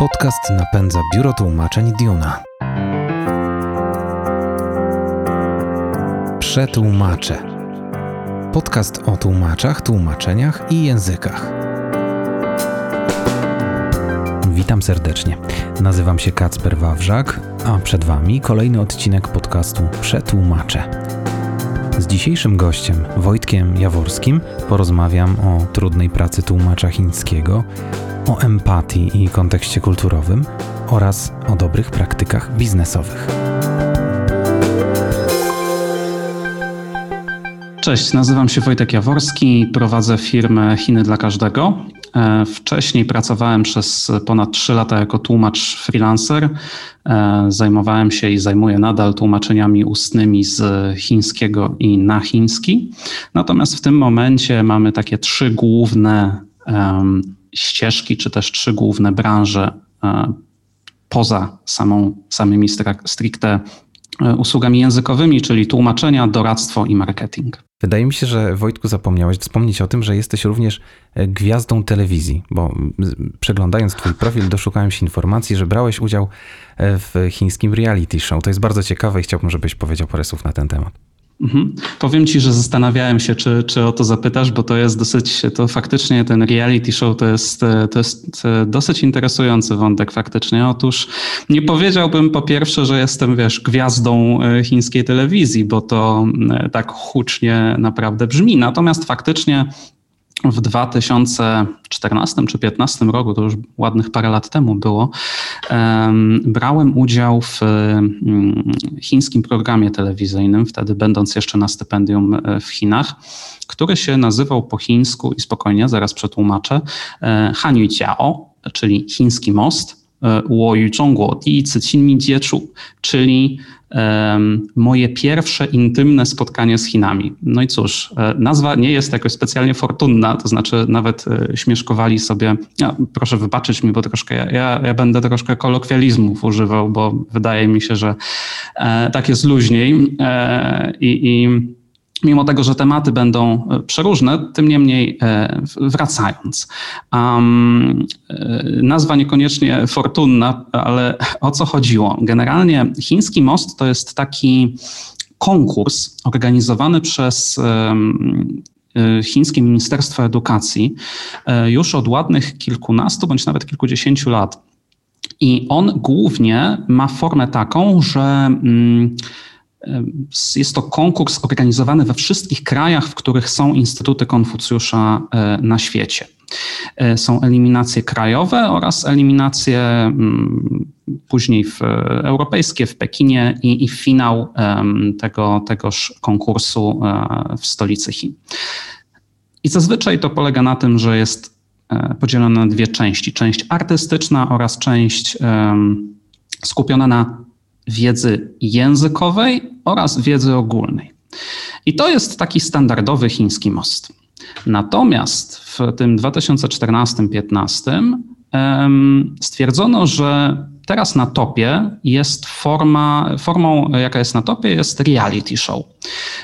Podcast napędza biuro tłumaczeń Diuna. Przetłumacze. Podcast o tłumaczach, tłumaczeniach i językach. Witam serdecznie. Nazywam się Kacper Wawrzak, a przed Wami kolejny odcinek podcastu Przetłumacze. Z dzisiejszym gościem, Wojtkiem Jaworskim, porozmawiam o trudnej pracy tłumacza chińskiego, o empatii i kontekście kulturowym oraz o dobrych praktykach biznesowych. Cześć, nazywam się Wojtek Jaworski, prowadzę firmę Chiny dla Każdego. E, wcześniej pracowałem przez ponad 3 lata jako tłumacz freelancer. E, zajmowałem się i zajmuję nadal tłumaczeniami ustnymi z chińskiego i na chiński. Natomiast w tym momencie mamy takie trzy główne um, ścieżki, czy też trzy główne branże um, poza samą, samymi stricte usługami językowymi, czyli tłumaczenia, doradztwo i marketing. Wydaje mi się, że Wojtku zapomniałeś wspomnieć o tym, że jesteś również e, gwiazdą telewizji, bo przeglądając Twój profil doszukałem się informacji, że brałeś udział e, w chińskim reality show. To jest bardzo ciekawe i chciałbym, żebyś powiedział parę słów na ten temat. Mhm. Powiem ci, że zastanawiałem się, czy, czy o to zapytasz, bo to jest dosyć, to faktycznie ten reality show to jest, to jest dosyć interesujący wątek faktycznie. Otóż nie powiedziałbym po pierwsze, że jestem, wiesz, gwiazdą e, chińskiej telewizji, bo to e, tak hucznie naprawdę brzmi. Natomiast faktycznie w 2014 czy 2015 roku, to już ładnych parę lat temu było, brałem udział w mm, chińskim programie telewizyjnym, wtedy będąc jeszcze na stypendium e, w Chinach, który się nazywał po chińsku i spokojnie, zaraz przetłumaczę, e, Hanyu Jiao, czyli chiński most, 我与中国第一次亲密接触, czyli um, moje pierwsze intymne spotkanie z Chinami. No i cóż, e, nazwa nie jest jakoś specjalnie fortunna, to znaczy nawet e, śmieszkowali sobie, ja, proszę wybaczyć mi, bo troszkę ja, ja będę troszkę kolokwializmów używał, bo wydaje mi się, że e, tak jest luźniej e, i, i mimo tego, że tematy będą e, przeróżne, tym niemniej e, wracając. Um, nazwa niekoniecznie fortunna, ale o co chodziło? Generalnie chiński most to jest taki konkurs organizowany przez Chińskie Ministerstwo Edukacji już od ładnych kilkunastu bądź nawet kilkudziesięciu lat. I on głównie ma formę taką, że mm, jest to konkurs organizowany we wszystkich krajach, w których są instytuty Konfucjusza e, na świecie. E, są eliminacje krajowe oraz eliminacje mm, później w, europejskie w Pekinie i, i finał tego, tegoż konkursu e, w stolicy Chin. I zazwyczaj to polega na tym, że jest podzielone na dwie części: część artystyczna oraz część skupiona na wiedzy językowej oraz wiedzy ogólnej. I to jest taki standardowy chiński most. Natomiast w tym 2014-15 stwierdzono, że teraz na topie jest forma, formą, jaka jest na topie, jest reality show.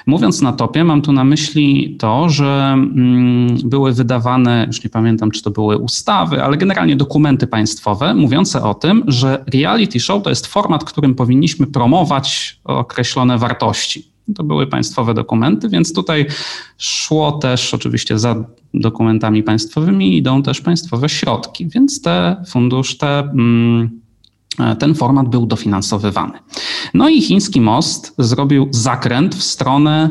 Mówiąc na topie, mam tu na myśli to, że mm, były wydawane, już nie pamiętam, czy to były ustawy, ale generalnie dokumenty państwowe mówiące o tym, że reality show to jest format, którym powinniśmy promować określone wartości. To były państwowe dokumenty, więc tutaj szło też oczywiście za dokumentami państwowymi idą też państwowe środki, więc te fundusz, te. Mm, ten format był dofinansowywany. No i chiński most zrobił zakręt w stronę,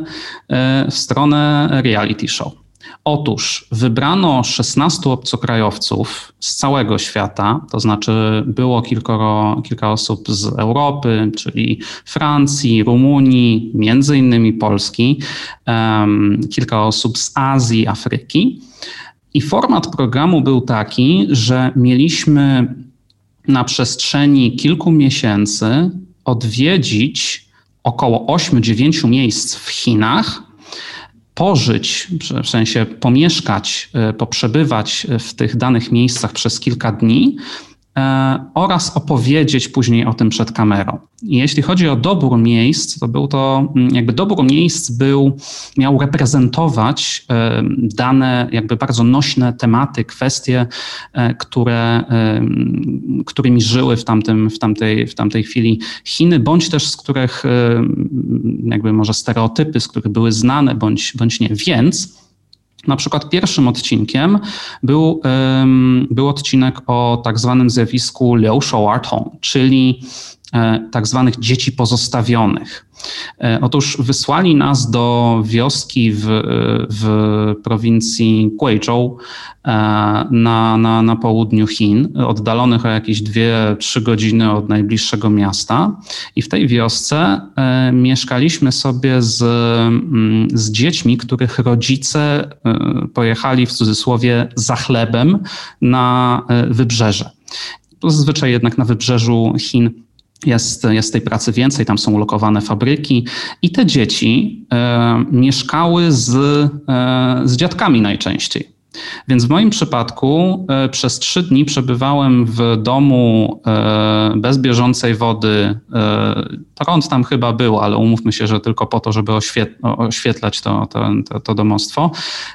e, w stronę reality show. Otóż wybrano 16 obcokrajowców z całego świata, to znaczy było kilkoro, kilka osób z Europy, czyli Francji, Rumunii, między innymi Polski, um, kilka osób z Azji, Afryki. I format programu był taki, że mieliśmy na przestrzeni kilku miesięcy odwiedzić około 8-9 miejsc w Chinach, pożyć, w sensie pomieszkać, e, poprzebywać w tych danych miejscach przez kilka dni oraz opowiedzieć później o tym przed kamerą. Jeśli chodzi o dobór miejsc, to był to, mm, jakby dobór miejsc był, miał reprezentować e, dane, jakby bardzo nośne tematy, kwestie, e, które, którymi żyły w, tamtym, w, tamtej, w tamtej chwili Chiny, bądź też z których jakby może stereotypy, z których były znane, bądź, bądź nie. Więc na przykład pierwszym odcinkiem był, był odcinek o tak zwanym zjawisku Liu Shouartong, czyli tak zwanych dzieci pozostawionych. E, otóż wysłali nas do wioski w, w prowincji Guizhou e, na, na, na południu Chin, oddalonych o jakieś 2-3 godziny od najbliższego miasta. I w tej wiosce e, mieszkaliśmy sobie z, mm, z dziećmi, których rodzice pojechali w cudzysłowie za chlebem na wybrzeże. Zazwyczaj jednak na wybrzeżu Chin jest, jest tej pracy więcej, tam są ulokowane fabryki i te dzieci e, mieszkały z, e, z dziadkami najczęściej. Więc w moim przypadku e, przez trzy dni przebywałem w domu e, bez bieżącej wody. E, prąd tam chyba był, ale umówmy się, że tylko po to, żeby oświetlać to, to, to, to domostwo.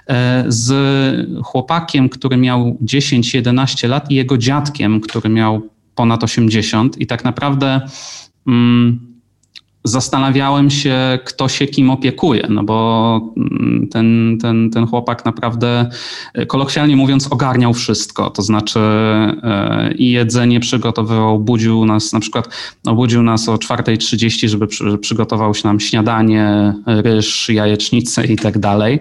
E, z chłopakiem, który miał 10-11 lat i jego dziadkiem, który miał ponad 80 i tak naprawdę mm, zastanawiałem się, kto się kim opiekuje, no bo mm, ten, ten, ten chłopak naprawdę, e, kolokwialnie mówiąc, ogarniał wszystko, to znaczy e, i jedzenie przygotowywał, budził nas, na przykład obudził nas o 4.30, żeby przy, przygotował się nam śniadanie, ryż, jajecznicę i tak dalej.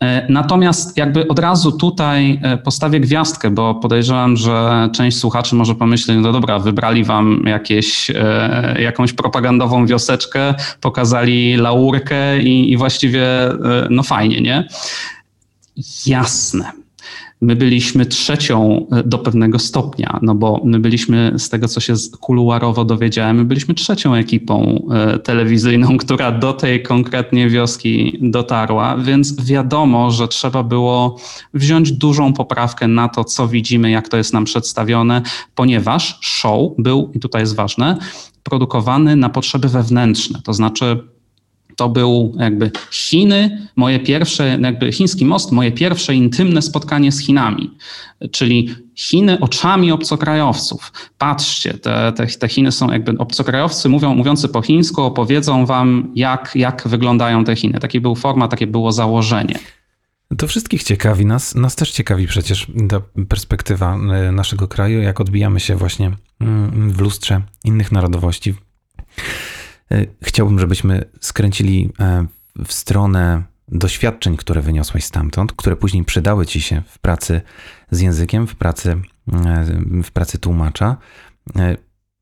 E, natomiast jakby od razu tutaj e, postawię gwiazdkę, bo podejrzewam, że część słuchaczy może pomyśleć, no dobra, wybrali wam jakieś, e, jakąś propagandową wioseczkę, pokazali laurkę i, i właściwie no fajnie, nie? Jasne. My byliśmy trzecią e, do pewnego stopnia, no bo my byliśmy, z tego co się kuluarowo dowiedziałem, my byliśmy trzecią ekipą e, telewizyjną, która do tej konkretnie wioski dotarła, więc wiadomo, że trzeba było wziąć dużą poprawkę na to, co widzimy, jak to jest nam przedstawione, ponieważ show był, i tutaj jest ważne, produkowany na potrzeby wewnętrzne, to znaczy to był jakby Chiny, moje pierwsze, jakby chiński most, moje pierwsze intymne spotkanie z Chinami. Czyli Chiny oczami obcokrajowców. Patrzcie, te, te, te Chiny są jakby obcokrajowcy mówią, mówiący po chińsku, opowiedzą wam, jak, jak wyglądają te Chiny. Taki był format, takie było założenie. To wszystkich ciekawi, nas, nas też ciekawi przecież ta perspektywa e, naszego kraju, jak odbijamy się właśnie mm, w lustrze innych narodowości. E, chciałbym, żebyśmy skręcili e, w stronę doświadczeń, które wyniosłeś stamtąd, które później przydały ci się w pracy z językiem, w pracy, e, w pracy tłumacza.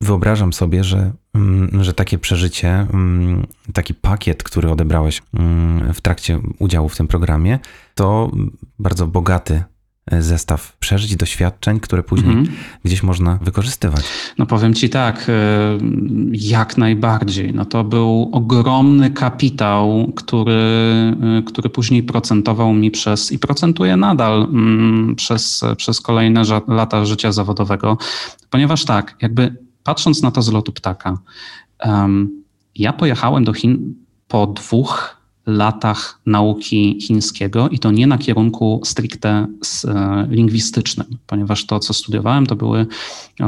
Wyobrażam sobie, że, mm, że takie przeżycie, mm, taki pakiet, który odebrałeś mm, w trakcie udziału w tym programie, to bardzo bogaty zestaw przeżyć, doświadczeń, które później -hmm. gdzieś można wykorzystywać. No powiem ci tak, e, jak najbardziej. No to był ogromny kapitał, który, e, który później procentował mi przez i procentuje nadal mm, przez, przez kolejne lata życia zawodowego, ponieważ tak, jakby patrząc na to z lotu ptaka, ja pojechałem do Chin po dwóch latach nauki chińskiego i to nie na kierunku stricte e, lingwistycznym, ponieważ to, co studiowałem, to były,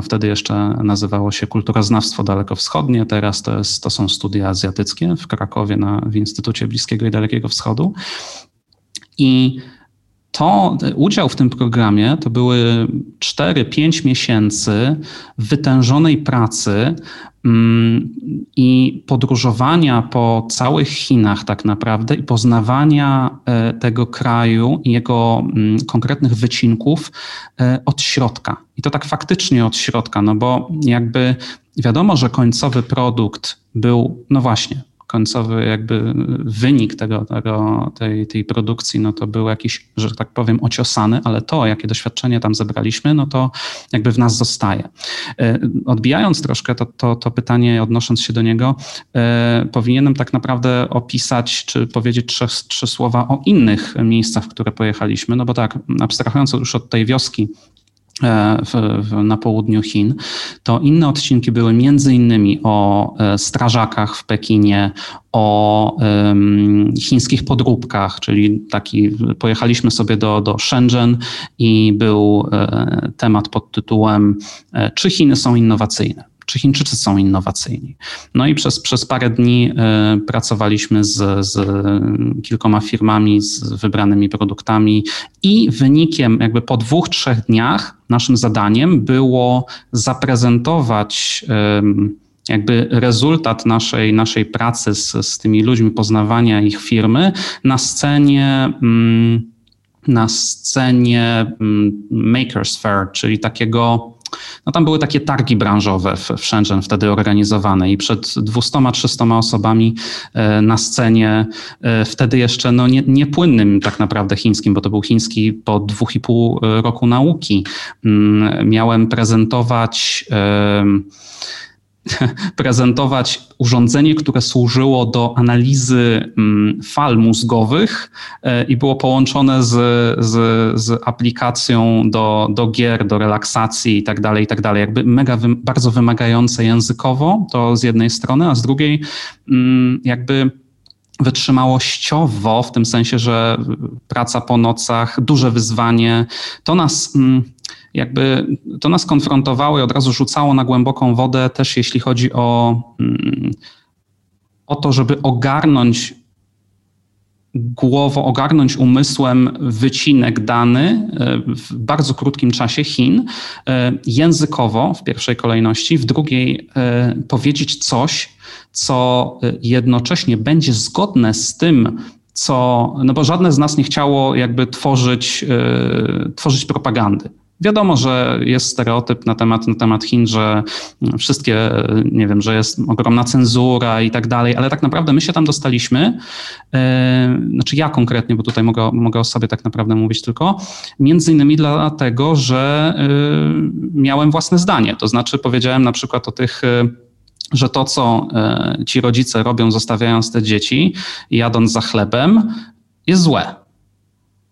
wtedy jeszcze nazywało się kulturoznawstwo dalekowschodnie, teraz to, jest, to są studia azjatyckie w Krakowie na, w Instytucie Bliskiego i Dalekiego Wschodu. I to udział w tym programie to były 4-5 miesięcy wytężonej pracy mm, i podróżowania po całych Chinach tak naprawdę i poznawania e, tego kraju i jego mm, konkretnych wycinków e, od środka. I to tak faktycznie od środka, no bo jakby wiadomo, że końcowy produkt był, no właśnie, końcowy jakby wynik tego, tego, tej, tej produkcji, no to był jakiś, że tak powiem, ociosany, ale to, jakie doświadczenie tam zebraliśmy, no to jakby w nas zostaje. E, odbijając troszkę to, to, to pytanie, odnosząc się do niego, e, powinienem tak naprawdę opisać, czy powiedzieć trzy, trzy słowa o innych miejscach, w które pojechaliśmy, no bo tak, abstrahując już od tej wioski, w, w, na południu Chin, to inne odcinki były między innymi o strażakach w Pekinie, o chińskich podróbkach, czyli taki, pojechaliśmy sobie do, do Shenzhen i był e, temat pod tytułem e, Czy Chiny są innowacyjne? Czy Chińczycy są innowacyjni? No i przez, przez parę dni e, pracowaliśmy z, z kilkoma firmami, z wybranymi produktami i wynikiem jakby po dwóch, trzech dniach naszym zadaniem było zaprezentować jakby rezultat naszej, naszej pracy z, z tymi ludźmi, poznawania ich firmy na scenie. Mm, na scenie mm, Makers Fair, czyli takiego no tam były takie targi branżowe w, Shenzhen wtedy organizowane i przed 200-300 osobami e, na scenie, e, wtedy jeszcze no nie, niepłynnym tak naprawdę chińskim, bo to był chiński po dwóch i pół roku nauki. Mm, miałem prezentować prezentować urządzenie, które służyło do analizy mm, fal mózgowych e, i było połączone z, z, z aplikacją do, do gier, do relaksacji i tak dalej, i tak dalej. Jakby mega, bardzo wymagające językowo, to z jednej strony, a z drugiej mm, jakby wytrzymałościowo, w tym sensie, że praca po nocach, duże wyzwanie, to nas mm, jakby to nas konfrontowało i od razu rzucało na głęboką wodę też jeśli chodzi o, mm, o to, żeby ogarnąć głową, ogarnąć umysłem wycinek dany e, w bardzo krótkim czasie Chin, e, językowo w pierwszej kolejności, w drugiej e, powiedzieć coś, co jednocześnie będzie zgodne z tym, co, no bo żadne z nas nie chciało jakby tworzyć, tworzyć propagandy. Wiadomo, że jest stereotyp na temat, na temat Chin, że wszystkie, nie wiem, że jest ogromna cenzura i tak dalej, ale tak naprawdę my się tam dostaliśmy, yy, znaczy ja konkretnie, bo tutaj mogę, mogę o sobie tak naprawdę mówić tylko, między innymi dlatego, że yy, miałem własne zdanie. To znaczy powiedziałem na przykład o tych yy, że to, co ci rodzice robią, zostawiając te dzieci, jadąc za chlebem, jest złe.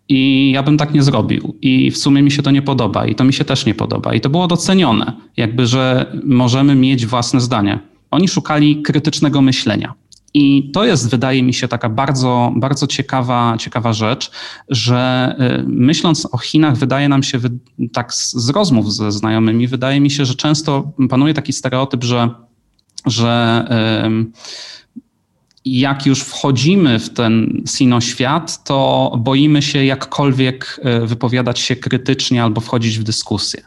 I ja bym tak nie zrobił. I w sumie mi się to nie podoba. I to mi się też nie podoba. I to było docenione, jakby, że możemy mieć własne zdanie. Oni szukali krytycznego myślenia. I to jest, wydaje mi się, taka bardzo, bardzo ciekawa, ciekawa rzecz, że y, myśląc o Chinach, wydaje nam się, tak z rozmów ze znajomymi, wydaje mi się, że często panuje taki stereotyp, że, że jak już wchodzimy w ten sinoświat, to boimy się jakkolwiek e, wypowiadać się krytycznie albo wchodzić w dyskusję.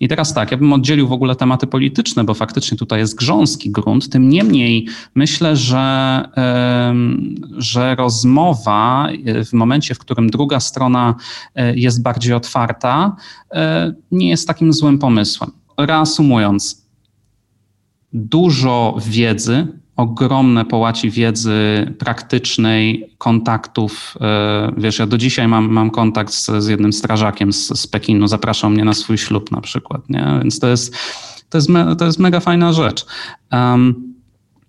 I teraz tak, ja bym oddzielił w ogóle tematy polityczne, bo faktycznie tutaj jest grząski grunt. Tym niemniej myślę, że, że rozmowa e, w momencie, w którym druga strona e, jest bardziej otwarta, nie jest takim złym pomysłem. Reasumując, dużo wiedzy ogromne połaci wiedzy praktycznej, kontaktów. E, wiesz, ja do dzisiaj mam, mam kontakt z, z jednym strażakiem z, z Pekinu, zapraszał mnie na swój ślub na przykład, nie? Więc to jest, to jest, me, to jest mega fajna rzecz. Um,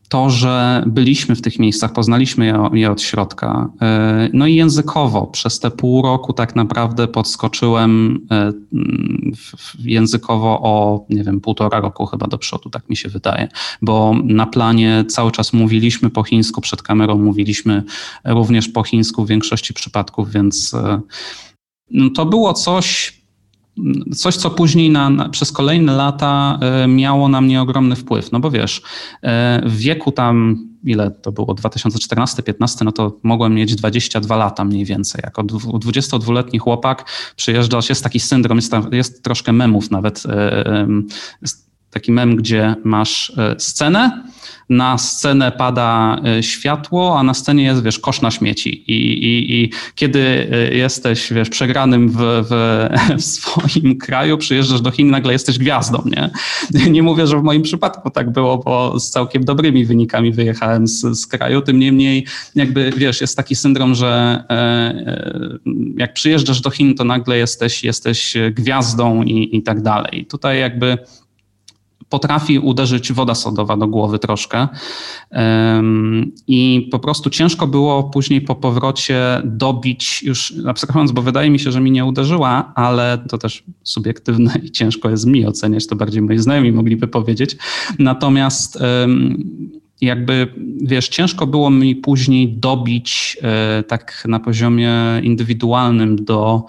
to, że byliśmy w tych miejscach, poznaliśmy je, od środka. E, no i językowo przez te pół roku tak naprawdę podskoczyłem e, językowo o, nie wiem, półtora roku chyba do przodu, tak mi się wydaje, bo na planie cały czas mówiliśmy po chińsku, przed kamerą mówiliśmy również po chińsku w większości przypadków, więc e, no to było coś, coś, co później na, na, przez kolejne lata y, miało na mnie ogromny wpływ. No bo wiesz, y, w wieku tam, ile to było, 2014-15, no to mogłem mieć 22 lata mniej więcej. Jako 22-letni chłopak przyjeżdżasz, jest taki syndrom, jest, tam, jest troszkę memów nawet, y, taki mem, gdzie masz scenę, na scenę pada e, światło, a na scenie jest, wiesz, kosz na śmieci. I, i, i kiedy e, jesteś, wiesz, przegranym w, w, w, swoim kraju, przyjeżdżasz do Chin, nagle jesteś gwiazdą, nie? Nie mówię, że w moim przypadku tak było, bo z całkiem dobrymi wynikami wyjechałem z, z kraju, tym niemniej jakby, wiesz, jest taki syndrom, że e, jak przyjeżdżasz do Chin, to nagle jesteś, jesteś gwiazdą i, i tak dalej. Tutaj jakby potrafi uderzyć woda sodowa do głowy troszkę. I po prostu ciężko było później po powrocie dobić, już abstrahując, bo wydaje mi się, że mi nie uderzyła, ale to też subiektywne i ciężko jest mi oceniać, to bardziej moi znajomi mogliby powiedzieć. Natomiast jakby, wiesz, ciężko było mi później dobić e, tak na poziomie indywidualnym do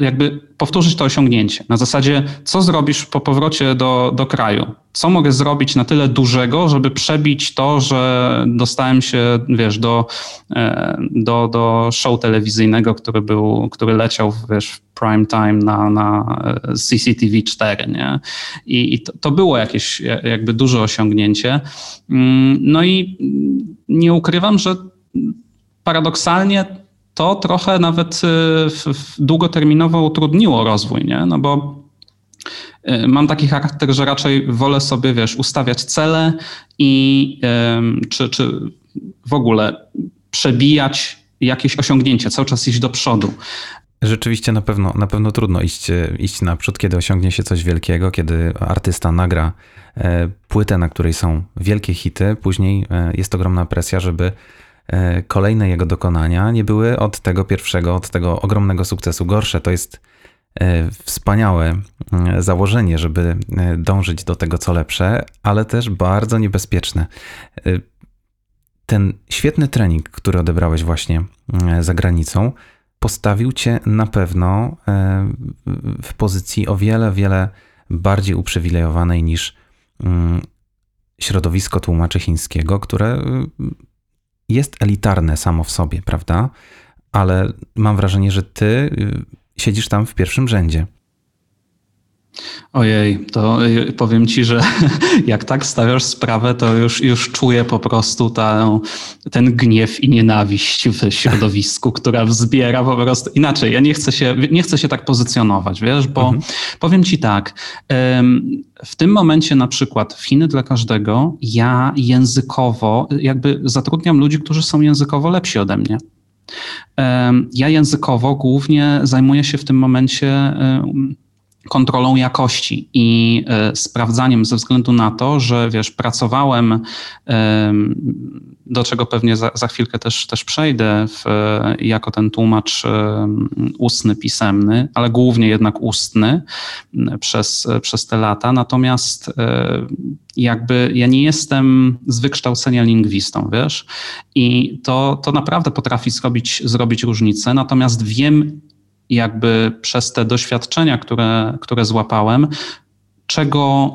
jakby powtórzyć to osiągnięcie. Na zasadzie, co zrobisz po powrocie do, do kraju? Co mogę zrobić na tyle dużego, żeby przebić to, że dostałem się, wiesz, do, e, do, do show telewizyjnego, który był, który leciał, wiesz, w prime time na, na e, CCTV 4, nie? I, i to, to było jakieś jakby duże osiągnięcie. Mm, no i nie ukrywam, że paradoksalnie to trochę nawet y, długoterminowo utrudniło rozwój, nie? No bo y, mam taki charakter, że raczej wolę sobie, wiesz, ustawiać cele i czy, czy w ogóle przebijać jakieś osiągnięcia, cały czas iść do przodu. Rzeczywiście na pewno, na pewno trudno iść, iść naprzód, kiedy osiągnie się coś wielkiego, kiedy artysta nagra e, płytę, na której są wielkie hity, później e, jest ogromna presja, żeby E, kolejne jego dokonania nie były od tego pierwszego, od tego ogromnego sukcesu gorsze. To jest e, wspaniałe e, założenie, żeby dążyć do tego, co lepsze, ale też bardzo niebezpieczne. Ten świetny trening, który odebrałeś właśnie za granicą, postawił cię na pewno w pozycji o wiele, wiele bardziej uprzywilejowanej niż mm, środowisko tłumaczy chińskiego, które jest elitarne samo w sobie, prawda? Ale mam wrażenie, że ty y, siedzisz tam w pierwszym rzędzie. Ojej, to y, powiem ci, że jak tak stawiasz sprawę, to już, już czuję po prostu ta, ten gniew i nienawiść w środowisku, która wzbiera po prostu. Inaczej, ja nie chcę się, nie chcę się tak pozycjonować, wiesz, bo mhm. powiem ci tak. W tym momencie na przykład w Chiny dla każdego ja językowo jakby zatrudniam ludzi, którzy są językowo lepsi ode mnie. Ja językowo głównie zajmuję się w tym momencie kontrolą jakości i y, sprawdzaniem ze względu na to, że wiesz, pracowałem, y, do czego pewnie za, za chwilkę też, też przejdę w, jako ten tłumacz y, ustny, pisemny, ale głównie jednak ustny przez, przez te lata. Natomiast jakby ja nie jestem z wykształcenia lingwistą, wiesz, i to, to naprawdę potrafi zrobić, zrobić różnicę. Natomiast wiem, jakby przez te doświadczenia, które, które złapałem, czego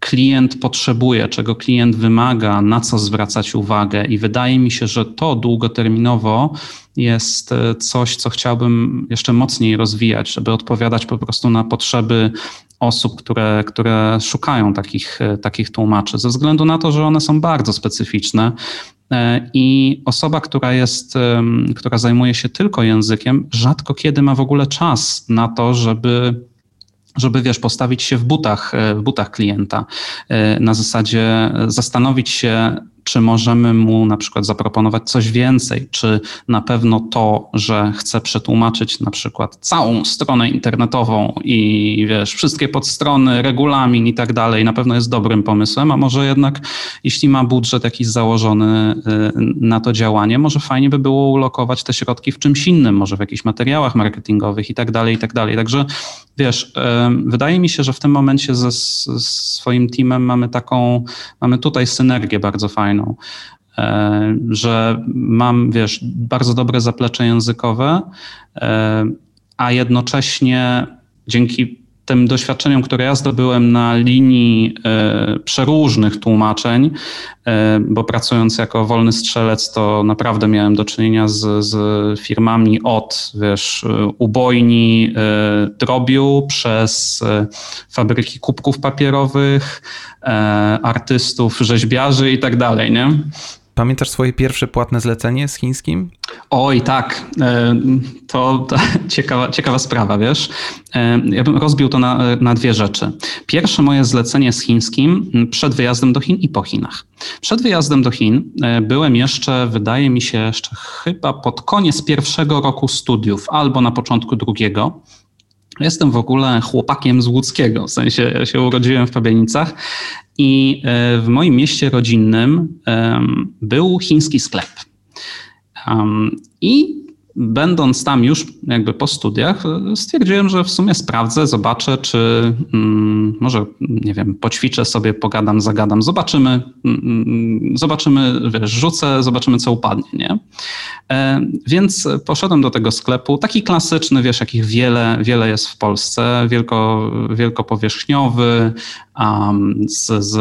klient potrzebuje, czego klient wymaga, na co zwracać uwagę. I wydaje mi się, że to długoterminowo jest e, coś, co chciałbym jeszcze mocniej rozwijać, żeby odpowiadać po prostu na potrzeby osób, które, które szukają takich, e, takich tłumaczy, ze względu na to, że one są bardzo specyficzne. E, I osoba, która jest, która zajmuje się tylko językiem, rzadko kiedy ma w ogóle czas na to, żeby żeby wiesz, postawić się w butach, e, w butach klienta. E, na zasadzie zastanowić się, czy możemy mu na przykład zaproponować coś więcej, czy na pewno to, że chce przetłumaczyć na przykład całą stronę internetową i wiesz, wszystkie podstrony, regulamin i tak dalej, na pewno jest dobrym pomysłem, a może jednak jeśli ma budżet jakiś założony y, na to działanie, może fajnie by było ulokować te środki w czymś innym, może w jakichś materiałach marketingowych i tak dalej, i tak dalej. Także wiesz, wydaje mi się, że w tym momencie ze swoim teamem mamy taką, mamy tutaj synergię bardzo fajną fajną, e, że mam, wiesz, bardzo dobre zaplecze językowe, e, a jednocześnie dzięki tym doświadczeniom, które ja zdobyłem na linii e, przeróżnych tłumaczeń, bo pracując jako wolny strzelec, to naprawdę miałem do czynienia z, z firmami od, wiesz, ubojni drobiu przez fabryki kubków papierowych, E, artystów, rzeźbiarzy i tak dalej, nie? Pamiętasz swoje pierwsze płatne zlecenie z chińskim? Oj, tak. E, to, ciekawa, ciekawa sprawa, wiesz. E, ja bym rozbił to na, na dwie rzeczy. Pierwsze moje zlecenie z chińskim przed wyjazdem do Chin i po Chinach. Przed wyjazdem do Chin byłem jeszcze, wydaje mi się, jeszcze chyba pod koniec pierwszego roku studiów albo na początku drugiego Jestem w ogóle chłopakiem z Łódzkiego, w sensie ja się urodziłem w Pawienicach i w moim mieście rodzinnym był chiński sklep. I będąc tam już jakby po studiach, stwierdziłem, że w sumie sprawdzę, zobaczę, czy mm, może, nie wiem, poćwiczę sobie, pogadam, zagadam, zobaczymy, mm, zobaczymy, wiesz, rzucę, zobaczymy, co upadnie, nie? E, więc poszedłem do tego sklepu, taki klasyczny, wiesz, jakich wiele, wiele jest w Polsce, wielko, wielkopowierzchniowy, um, z, z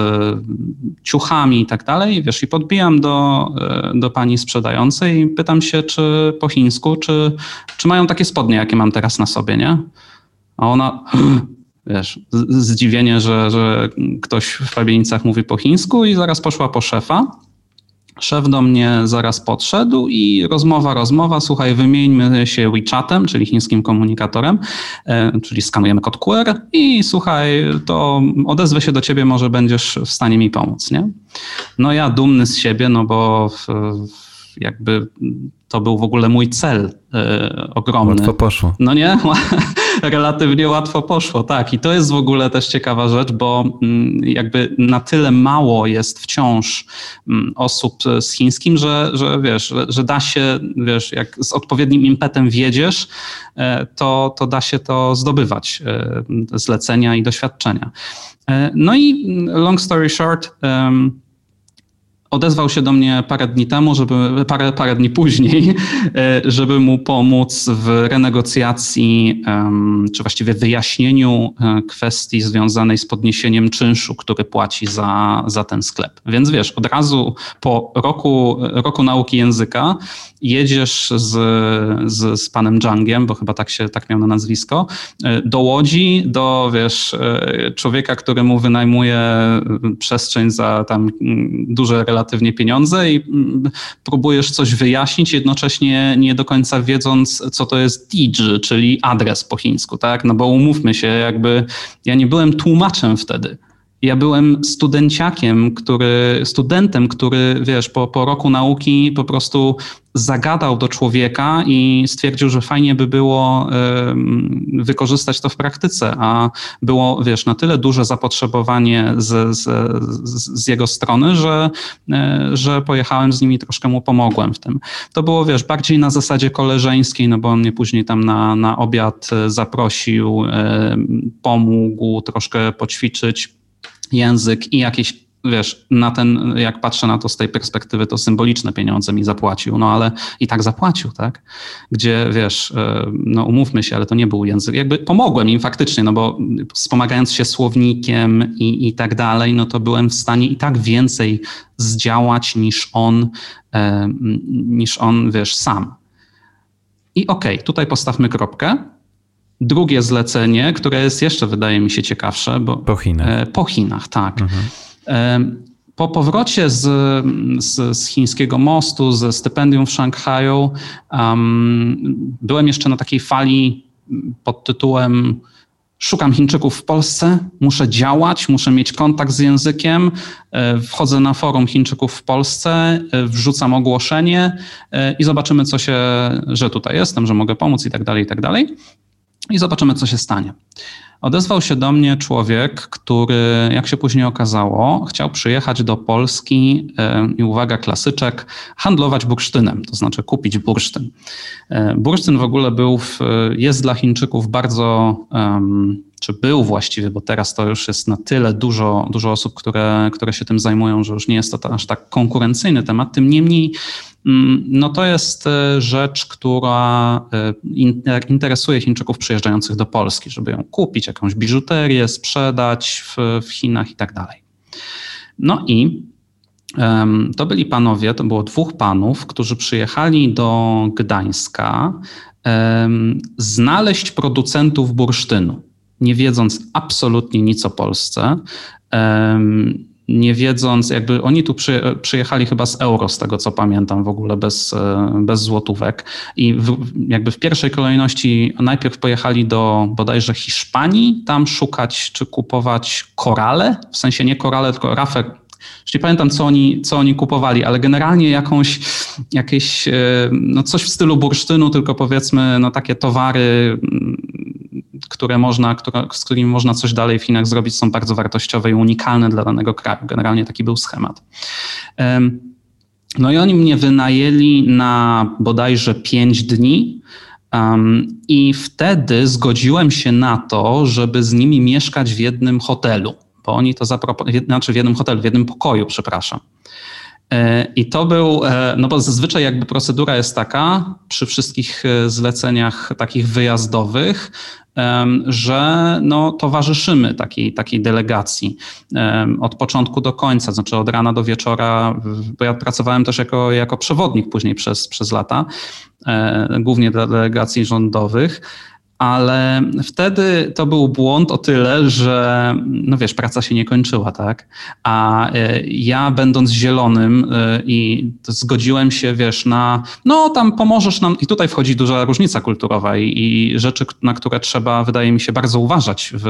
ciuchami i tak dalej, wiesz, i podbijam do, e, do pani sprzedającej. I pytam się, czy po chińsku, czy, czy mają takie spodnie, jakie mam teraz na sobie, nie? A ona, wiesz, zdziwienie, że, że ktoś w Fabienicach mówi po chińsku i zaraz poszła po szefa. Szef do mnie zaraz podszedł i rozmowa, rozmowa, słuchaj, wymieńmy się WeChatem, czyli chińskim komunikatorem, e, czyli skanujemy kod QR i słuchaj, to odezwę się do ciebie, może będziesz w stanie mi pomóc, nie? No ja dumny z siebie, no bo w, jakby to był w ogóle mój cel e, ogromny. Łatwo poszło. No nie? Relatywnie łatwo poszło, tak. I to jest w ogóle też ciekawa rzecz, bo mm, jakby na tyle mało jest wciąż mm, osób z chińskim, że, że wiesz, że, że da się, wiesz, jak z odpowiednim impetem wiedziesz, e, to, to da się to zdobywać, e, zlecenia i doświadczenia. No i long story short, odezwał się do mnie parę dni temu, żeby, parę, parę dni później, e, żeby mu pomóc w renegocjacji, czy właściwie wyjaśnieniu e, kwestii związanej z podniesieniem czynszu, który płaci za, za ten sklep. Więc wiesz, od razu po roku, roku nauki języka jedziesz z, z, z panem Jangiem, bo chyba tak się tak miał na nazwisko, e, do Łodzi, do wiesz, człowieka, który mu wynajmuje przestrzeń za tam duże relacje relatywnie pieniądze i mm, próbujesz coś wyjaśnić, jednocześnie nie do końca wiedząc, co to jest Dij, czyli adres po chińsku, tak? No bo umówmy się, jakby ja nie byłem tłumaczem wtedy. Ja byłem studenciakiem, który, studentem, który, wiesz, po, po roku nauki po prostu zagadał do człowieka i stwierdził, że fajnie by było y, wykorzystać to w praktyce, a było, wiesz, na tyle duże zapotrzebowanie z, z, z jego strony, że, y, że pojechałem z nimi, troszkę mu pomogłem w tym. To było, wiesz, bardziej na zasadzie koleżeńskiej, no bo on mnie później tam na, na obiad zaprosił, y, pomógł troszkę poćwiczyć język i jakieś wiesz, na ten, jak patrzę na to z tej perspektywy, to symboliczne pieniądze mi zapłacił, no ale i tak zapłacił, tak? Gdzie, wiesz, e, no umówmy się, ale to nie był język, jakby pomogłem im faktycznie, no bo wspomagając się słownikiem i, i tak dalej, no to byłem w stanie i tak więcej zdziałać niż on, e, niż on, wiesz, sam. I okej, okay, tutaj postawmy kropkę, drugie zlecenie, które jest jeszcze, wydaje mi się, ciekawsze. Bo, po Chinach. E, po Chinach, tak. Mhm. E, po powrocie z, z, z, chińskiego mostu, ze stypendium w Szanghaju, um, byłem jeszcze na takiej fali pod tytułem Szukam Chińczyków w Polsce, muszę działać, muszę mieć kontakt z językiem. E, wchodzę na forum Chińczyków w Polsce, wrzucam ogłoszenie i zobaczymy, co się, że tutaj jestem, że mogę pomóc i tak dalej, i tak dalej i zobaczymy, co się stanie. Odezwał się do mnie człowiek, który, jak się później okazało, chciał przyjechać do Polski e, i uwaga, klasyczek, handlować bursztynem, to znaczy kupić bursztyn. E, bursztyn w ogóle był, w, jest dla Chińczyków bardzo, czy był właściwie, bo teraz to już jest na tyle dużo, dużo osób, które, które się tym zajmują, że już nie jest to aż tak konkurencyjny temat. Tym niemniej no to jest e, rzecz, która e, interesuje Chińczyków przyjeżdżających do Polski, żeby ją kupić, jakąś biżuterię, sprzedać w, w Chinach i tak dalej. No i to byli panowie, to było dwóch panów, którzy przyjechali do Gdańska znaleźć producentów bursztynu, nie wiedząc absolutnie nic o Polsce. Nie wiedząc, jakby oni tu przy, przyjechali chyba z euro, z tego co pamiętam, w ogóle bez, e, bez złotówek. I w, jakby w pierwszej kolejności najpierw pojechali do bodajże Hiszpanii, tam szukać czy kupować korale, w sensie nie korale, tylko rafę już nie pamiętam, co oni, co oni kupowali, ale generalnie jakąś, jakieś, e, no coś w stylu bursztynu, tylko powiedzmy, no takie towary które można, które, z którymi można coś dalej w Chinach zrobić, są bardzo wartościowe i unikalne dla danego kraju. Generalnie taki był schemat. No i oni mnie wynajęli na bodajże 5 dni. Um, I wtedy zgodziłem się na to, żeby z nimi mieszkać w jednym hotelu, bo oni to zaproponowali, znaczy w jednym hotelu, w jednym pokoju, przepraszam. E, I to był, e, no bo zazwyczaj jakby procedura jest taka przy wszystkich e, zleceniach takich wyjazdowych, że no, towarzyszymy takiej, takiej delegacji od początku do końca, znaczy od rana do wieczora, bo ja pracowałem też jako, jako przewodnik później przez, przez lata, głównie dla delegacji rządowych ale wtedy to był błąd o tyle, że no wiesz, praca się nie kończyła, tak? A e, ja będąc zielonym e, i zgodziłem się, wiesz, na no tam pomożesz nam i tutaj wchodzi duża różnica kulturowa i, i rzeczy, na które trzeba, wydaje mi się, bardzo uważać w,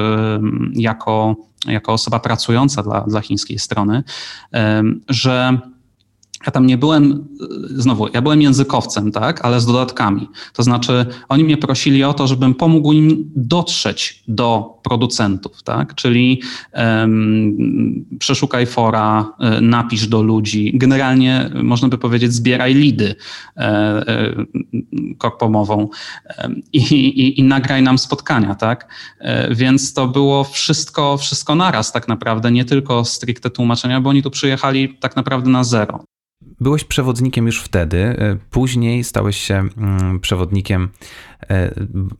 jako, jako osoba pracująca dla, dla chińskiej strony, że ja tam nie byłem, znowu, ja byłem językowcem, tak, ale z dodatkami. To znaczy, oni mnie prosili o to, żebym pomógł im dotrzeć do producentów, tak, czyli um, przeszukaj fora, e, napisz do ludzi. Generalnie można by powiedzieć, zbieraj lidy e, e, korpomową i, i, i, nagraj nam spotkania, tak. E, więc to było wszystko, wszystko naraz tak naprawdę, nie tylko stricte tłumaczenia, bo oni tu przyjechali tak naprawdę na zero. Byłeś przewodnikiem już wtedy, e, później stałeś się mm, przewodnikiem e,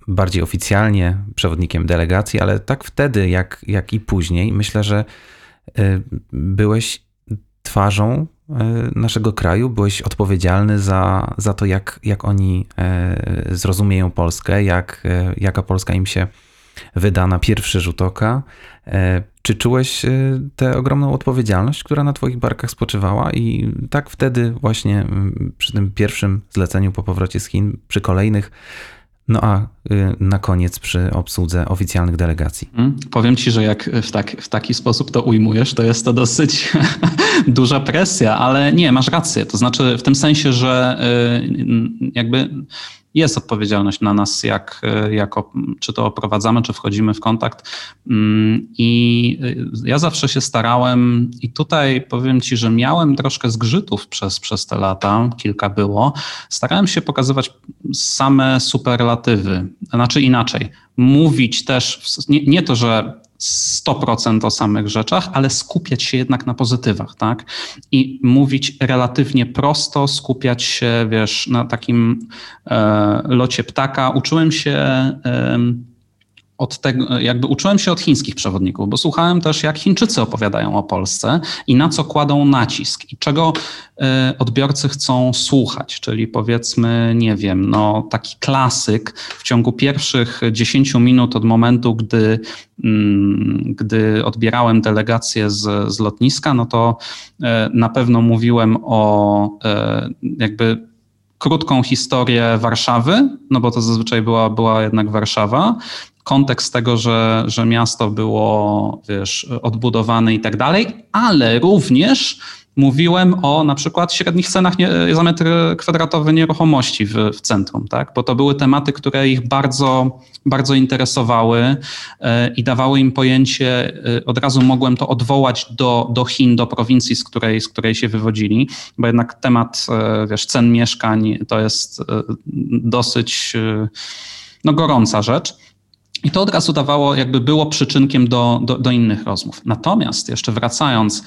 bardziej oficjalnie, przewodnikiem delegacji, ale tak wtedy, jak, jak i później, myślę, że e, byłeś twarzą naszego kraju, byłeś odpowiedzialny za, za to, jak, jak oni zrozumieją Polskę, jak, jaka Polska im się wyda na pierwszy rzut oka. Czy czułeś e, tę ogromną odpowiedzialność, która na Twoich barkach spoczywała? I tak wtedy, właśnie przy tym pierwszym zleceniu po powrocie z Chin, przy kolejnych, no a y, na koniec przy obsłudze oficjalnych delegacji. Hmm, powiem ci, że jak w, tak, w taki sposób to ujmujesz, to jest to dosyć duża presja, ale nie, masz rację. To znaczy w tym sensie, że y, jakby jest odpowiedzialność na nas, jak, jako, czy to oprowadzamy, czy wchodzimy w kontakt. Mm, I ja zawsze się starałem, i tutaj powiem Ci, że miałem troszkę zgrzytów przez, przez te lata, kilka było. Starałem się pokazywać same superlatywy, znaczy inaczej, mówić też, nie, nie to, że 100% o samych rzeczach, ale skupiać się jednak na pozytywach, tak? I mówić relatywnie prosto, skupiać się, wiesz, na takim e, locie ptaka. Uczyłem się. E, od tego, jakby uczyłem się od chińskich przewodników, bo słuchałem też, jak Chińczycy opowiadają o Polsce i na co kładą nacisk i czego y, odbiorcy chcą słuchać. Czyli powiedzmy, nie wiem, no taki klasyk w ciągu pierwszych 10 minut od momentu, gdy, mm, gdy odbierałem delegację z, z lotniska, no to y, na pewno mówiłem o y, jakby krótką historię Warszawy, no bo to zazwyczaj była, była jednak Warszawa, kontekst tego, że, że miasto było wiesz, odbudowane i tak dalej, ale również mówiłem o na przykład średnich cenach nie, za metr kwadratowy nieruchomości w, w, centrum, tak? bo to były tematy, które ich bardzo, bardzo interesowały e, i dawały im pojęcie, e, od razu mogłem to odwołać do, do Chin, do prowincji, z której, z której się wywodzili, bo jednak temat e, wiesz, cen mieszkań to jest dosyć no, gorąca rzecz. I to od razu dawało, jakby było przyczynkiem do, do, do innych rozmów. Natomiast jeszcze wracając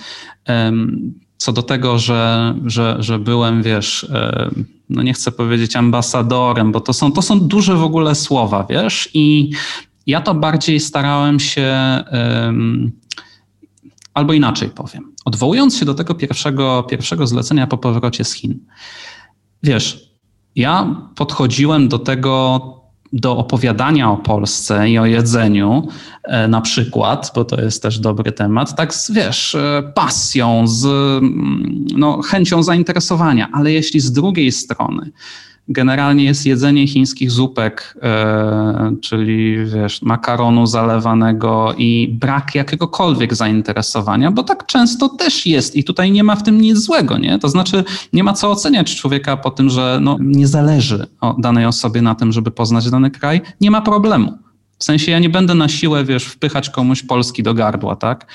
co do tego, że, że, że byłem, wiesz, um, no nie chcę powiedzieć ambasadorem, bo to są, to są duże w ogóle słowa, wiesz, i ja to bardziej starałem się, albo inaczej powiem, odwołując się do tego pierwszego, pierwszego zlecenia po powrocie z Chin. Wiesz, ja podchodziłem do tego do opowiadania o Polsce i o jedzeniu, e, na przykład, bo to jest też dobry temat, tak z, wiesz, e, pasją, z mm, no, chęcią zainteresowania, ale jeśli z drugiej strony generalnie jest jedzenie chińskich zupek, e, czyli wiesz, makaronu zalewanego i brak jakiegokolwiek zainteresowania, bo tak często też jest i tutaj nie ma w tym nic złego, nie? To znaczy nie ma co oceniać człowieka po tym, że no, nie zależy danej osobie na tym, żeby poznać dany kraj, nie ma problemu. W sensie ja nie będę na siłę, wiesz, wpychać komuś Polski do gardła, tak?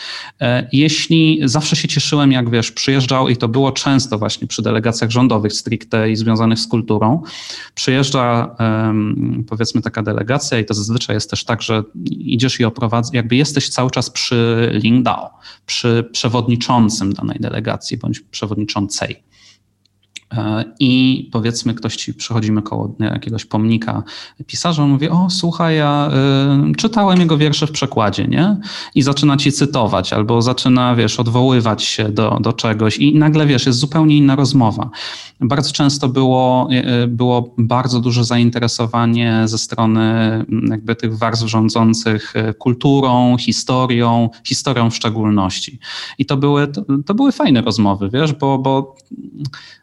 E, jeśli zawsze się cieszyłem, jak wiesz, przyjeżdżał i to było często właśnie przy delegacjach rządowych stricte i związanych z kulturą, przyjeżdża powiedzmy taka delegacja i to zazwyczaj jest też tak, że idziesz i oprowadzasz, jakby jesteś cały czas przy Lingdao, przy przewodniczącym danej delegacji bądź przewodniczącej. E, I powiedzmy, ktoś ci przychodzimy koło jakiegoś pomnika pisarza, on mówi: O, słuchaj, ja y, czytałem jego wiersze w przekładzie, nie? I zaczyna ci cytować, albo zaczyna, wiesz, odwoływać się do, do czegoś, i nagle wiesz, jest zupełnie inna rozmowa. Bardzo często było, y, było bardzo duże zainteresowanie ze strony mm, jakby tych warstw rządzących y, kulturą, historią, historią w szczególności. I to były, to, to były fajne rozmowy, wiesz, bo, bo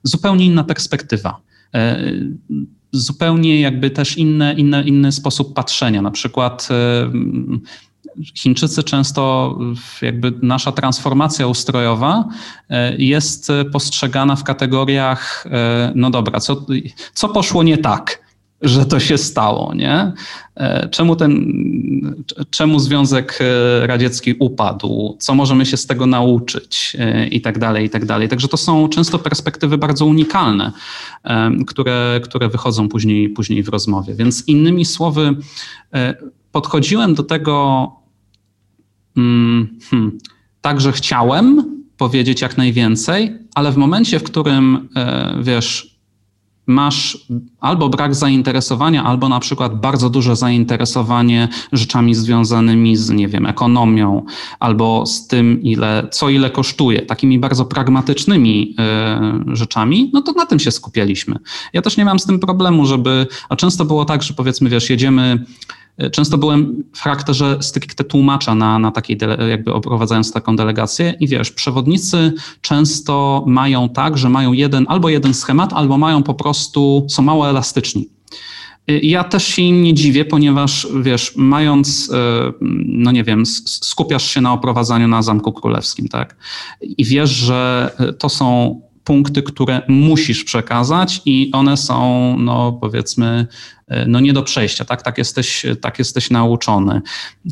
zupełnie inna perspektywa e, zupełnie jakby też inny, inny sposób patrzenia. Na przykład e, Chińczycy często, jakby nasza transformacja ustrojowa e, jest postrzegana w kategoriach, no dobra, co, co poszło nie tak? Że to się stało, nie? E, czemu ten, czemu Związek e, Radziecki upadł, co możemy się z tego nauczyć e, i tak dalej, i tak dalej. Także to są często perspektywy bardzo unikalne, które, które wychodzą później, później w rozmowie. Więc innymi słowy, podchodziłem do tego hmm, tak, że chciałem powiedzieć jak najwięcej, ale w momencie, w którym wiesz, masz albo brak zainteresowania, albo na przykład bardzo duże zainteresowanie rzeczami związanymi z, nie wiem, ekonomią, albo z tym, ile, co ile kosztuje, takimi bardzo pragmatycznymi y, rzeczami, no to na tym się skupialiśmy. Ja też nie mam z tym problemu, żeby, a często było tak, że powiedzmy, wiesz, jedziemy Często byłem w charakterze stricte tłumacza na, na takiej, jakby oprowadzając taką delegację i wiesz, przewodnicy często mają tak, że mają jeden, albo jeden schemat, albo mają po prostu, są mało elastyczni. Ja też się im nie dziwię, ponieważ wiesz, mając, e, no nie wiem, skupiasz się na oprowadzaniu na Zamku Królewskim, tak? I wiesz, że to są punkty, które musisz przekazać i one są, no powiedzmy, e, no nie do przejścia, tak? Tak jesteś, tak jesteś nauczony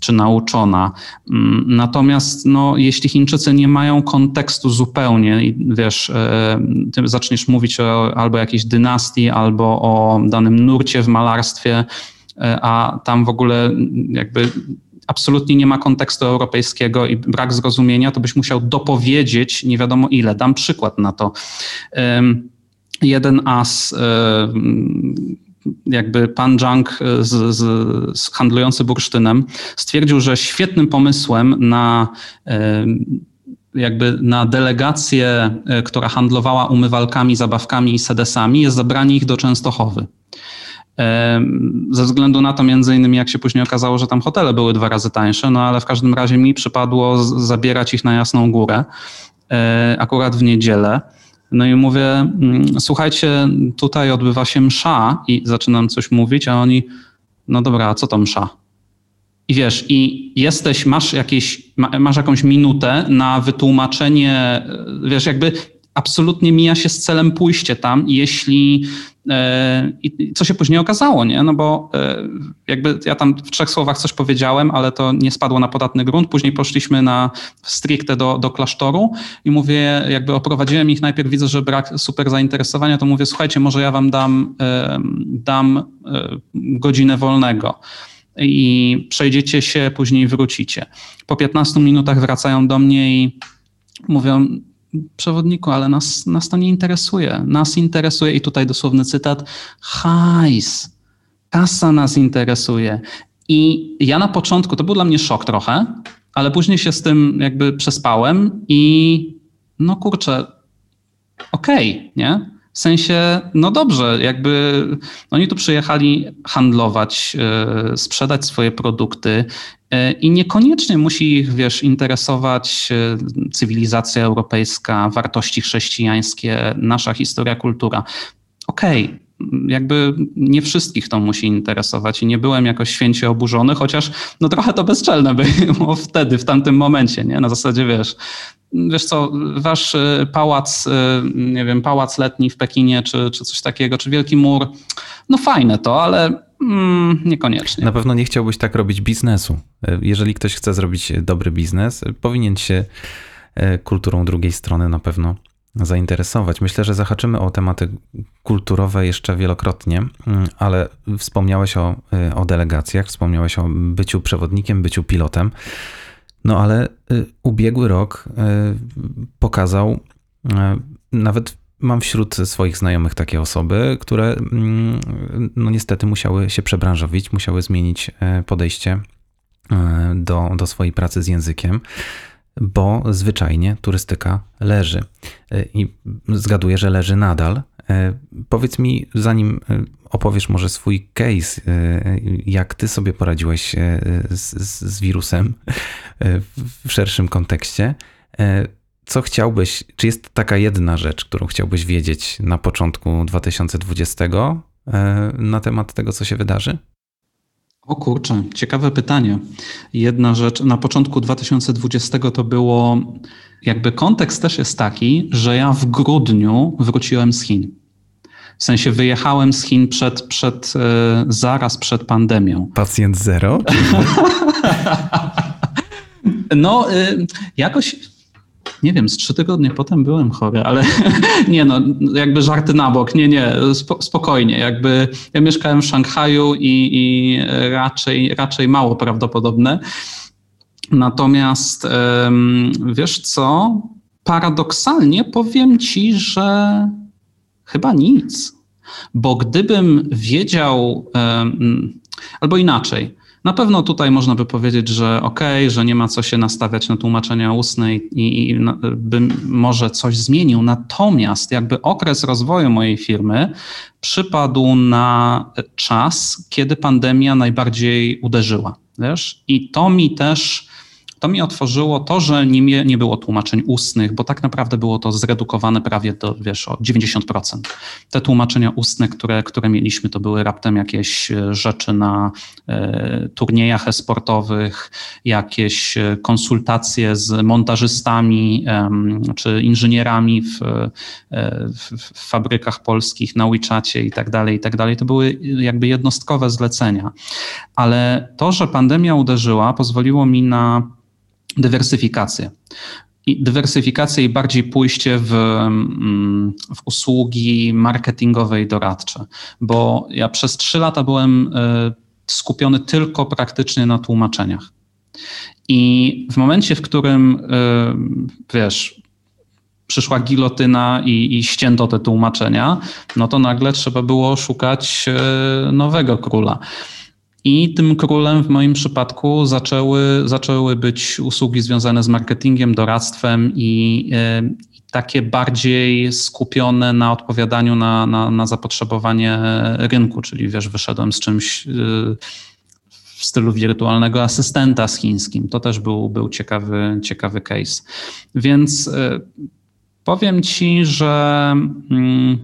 czy nauczona. Mm, natomiast no, jeśli Chińczycy nie mają kontekstu zupełnie i wiesz, e, ty zaczniesz mówić o albo jakiejś dynastii, albo o danym nurcie w malarstwie, e, a tam w ogóle jakby absolutnie nie ma kontekstu europejskiego i brak zrozumienia, to byś musiał dopowiedzieć nie wiadomo ile. Dam przykład na to. Jeden as jakby pan Zhang z, z, z handlujący bursztynem stwierdził, że świetnym pomysłem na jakby na delegację, e, która handlowała umywalkami, zabawkami i sedesami, jest zabranie ich do Częstochowy. Ze względu na to, między innymi, jak się później okazało, że tam hotele były dwa razy tańsze, no ale w każdym razie mi przypadło zabierać ich na Jasną Górę, e, akurat w niedzielę. No i mówię, mm, słuchajcie, tutaj odbywa się msza i zaczynam coś mówić, a oni, no dobra, a co to msza? I wiesz, i jesteś, masz, jakieś, masz jakąś minutę na wytłumaczenie, e, wiesz, jakby absolutnie mija się z celem pójście tam, jeśli e, i co się później okazało, nie? No bo e, jakby ja tam w trzech słowach coś powiedziałem, ale to nie spadło na podatny grunt. Później poszliśmy na stricte do, do klasztoru i mówię, jakby oprowadziłem ich, najpierw widzę, że brak super zainteresowania, to mówię, słuchajcie, może ja wam dam, e, dam godzinę wolnego i przejdziecie się, później wrócicie. Po 15 minutach wracają do mnie i mówią, przewodniku, ale nas, nas to nie interesuje. Nas interesuje, i tutaj dosłowny cytat, hajs, kasa nas interesuje. I ja na początku, to był dla mnie szok trochę, ale później się z tym jakby przespałem i no kurczę, okej, okay, nie? W sensie, no dobrze, jakby oni tu przyjechali handlować, yy, sprzedać swoje produkty I niekoniecznie musi ich, wiesz, interesować e, cywilizacja europejska, wartości chrześcijańskie, nasza historia, kultura. Okej, okay jakby nie wszystkich to musi interesować i nie byłem jakoś święcie oburzony, chociaż no trochę to bezczelne było wtedy, w tamtym momencie, nie? Na zasadzie, wiesz, wiesz co, wasz e, pałac, nie wiem, pałac letni w Pekinie, czy, czy coś takiego, czy Wielki Mur, no fajne to, ale Mm, niekoniecznie. Na pewno nie chciałbyś tak robić biznesu. E, Jeżeli ktoś chce zrobić dobry biznes, e, powinien się e, kulturą drugiej strony na pewno zainteresować. Myślę, że zahaczymy o tematy kulturowe jeszcze wielokrotnie, mm, ale wspomniałeś o, o delegacjach, wspomniałeś o byciu przewodnikiem, byciu pilotem. No ale ubiegły rok pokazał, nawet mam wśród swoich znajomych takie osoby, które mm, no niestety musiały się przebranżowić, musiały zmienić e, podejście e, do, do swojej pracy z językiem, bo zwyczajnie turystyka leży. E, I zgaduję, że leży nadal. Powiedz mi, zanim opowiesz może swój case, jak ty sobie poradziłeś z, z, wirusem w szerszym kontekście. E, Co chciałbyś, czy jest taka jedna rzecz, którą chciałbyś wiedzieć na początku 2020 e, na temat tego, co się wydarzy? O kurczę, ciekawe pytanie. Jedna rzecz, na początku 2020 to było, jakby kontekst też jest taki, że ja w grudniu wróciłem z Chin. W sensie wyjechałem z Chin przed, przed, e, zaraz przed pandemią. Pacjent zero? No, y, jakoś, nie wiem, z trzy tygodnie potem byłem chory, ale nie no, jakby żarty na bok, nie, nie, spo, spokojnie, jakby ja mieszkałem w Szanghaju i, i raczej, raczej mało prawdopodobne. Natomiast wiesz co, paradoksalnie powiem ci, że chyba nic, bo gdybym wiedział, albo inaczej, na pewno tutaj można by powiedzieć, że okej, że nie ma co się nastawiać na tłumaczenia ustne i, i, i bym może coś zmienił. Natomiast jakby okres rozwoju mojej firmy przypadł na czas, kiedy pandemia najbardziej uderzyła. Wiesz? I to mi też to mi otworzyło to, że nie, nie było tłumaczeń ustnych, bo tak naprawdę było to zredukowane prawie do, wiesz, o 90%. Te tłumaczenia ustne, które, które mieliśmy, to były raptem jakieś e, rzeczy na e, turniejach e-sportowych, jakieś e, konsultacje z montażystami em, czy inżynierami w, e, w fabrykach polskich na WeChacie i tak dalej, i tak dalej. To były jakby jednostkowe zlecenia. Ale to, że pandemia uderzyła, pozwoliło mi na dywersyfikację. I dywersyfikację i bardziej pójście w, mm, w usługi marketingowe i doradcze, bo ja przez trzy lata byłem e, skupiony tylko praktycznie na tłumaczeniach. I w momencie, w którym e, wiesz, przyszła gilotyna i, i ścięto te tłumaczenia, no to nagle trzeba było szukać e, nowego króla. I tym królem w moim przypadku zaczęły, zaczęły być usługi związane z marketingiem, doradztwem i, e, i takie bardziej skupione na odpowiadaniu na, na, na zapotrzebowanie rynku, czyli wiesz, wyszedłem z czymś e, w stylu wirtualnego asystenta z chińskim. To też był, był ciekawy, ciekawy case. Więc e, powiem ci, że. Mm,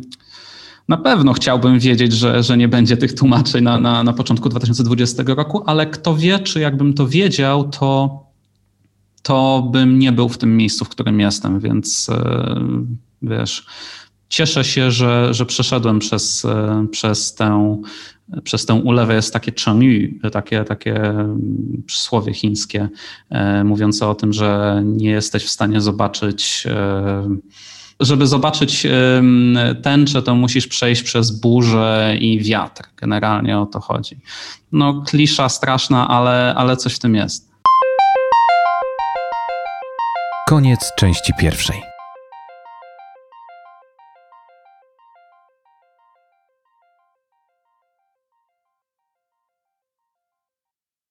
na pewno chciałbym wiedzieć, że, że nie będzie tych tłumaczeń na, na, na początku 2020 roku, ale kto wie, czy jakbym to wiedział, to, to bym nie był w tym miejscu, w którym jestem, więc e, wiesz, cieszę się, że, że przeszedłem przez, e, przez tę przez tę ulewę. Jest takie chengyu, takie, takie przysłowie chińskie, e, mówiące o tym, że nie jesteś w stanie zobaczyć żeby zobaczyć tęczę, to musisz przejść przez burzę i wiatr. Generalnie o to chodzi. No, klisza straszna, ale, ale coś w tym jest. Koniec części pierwszej.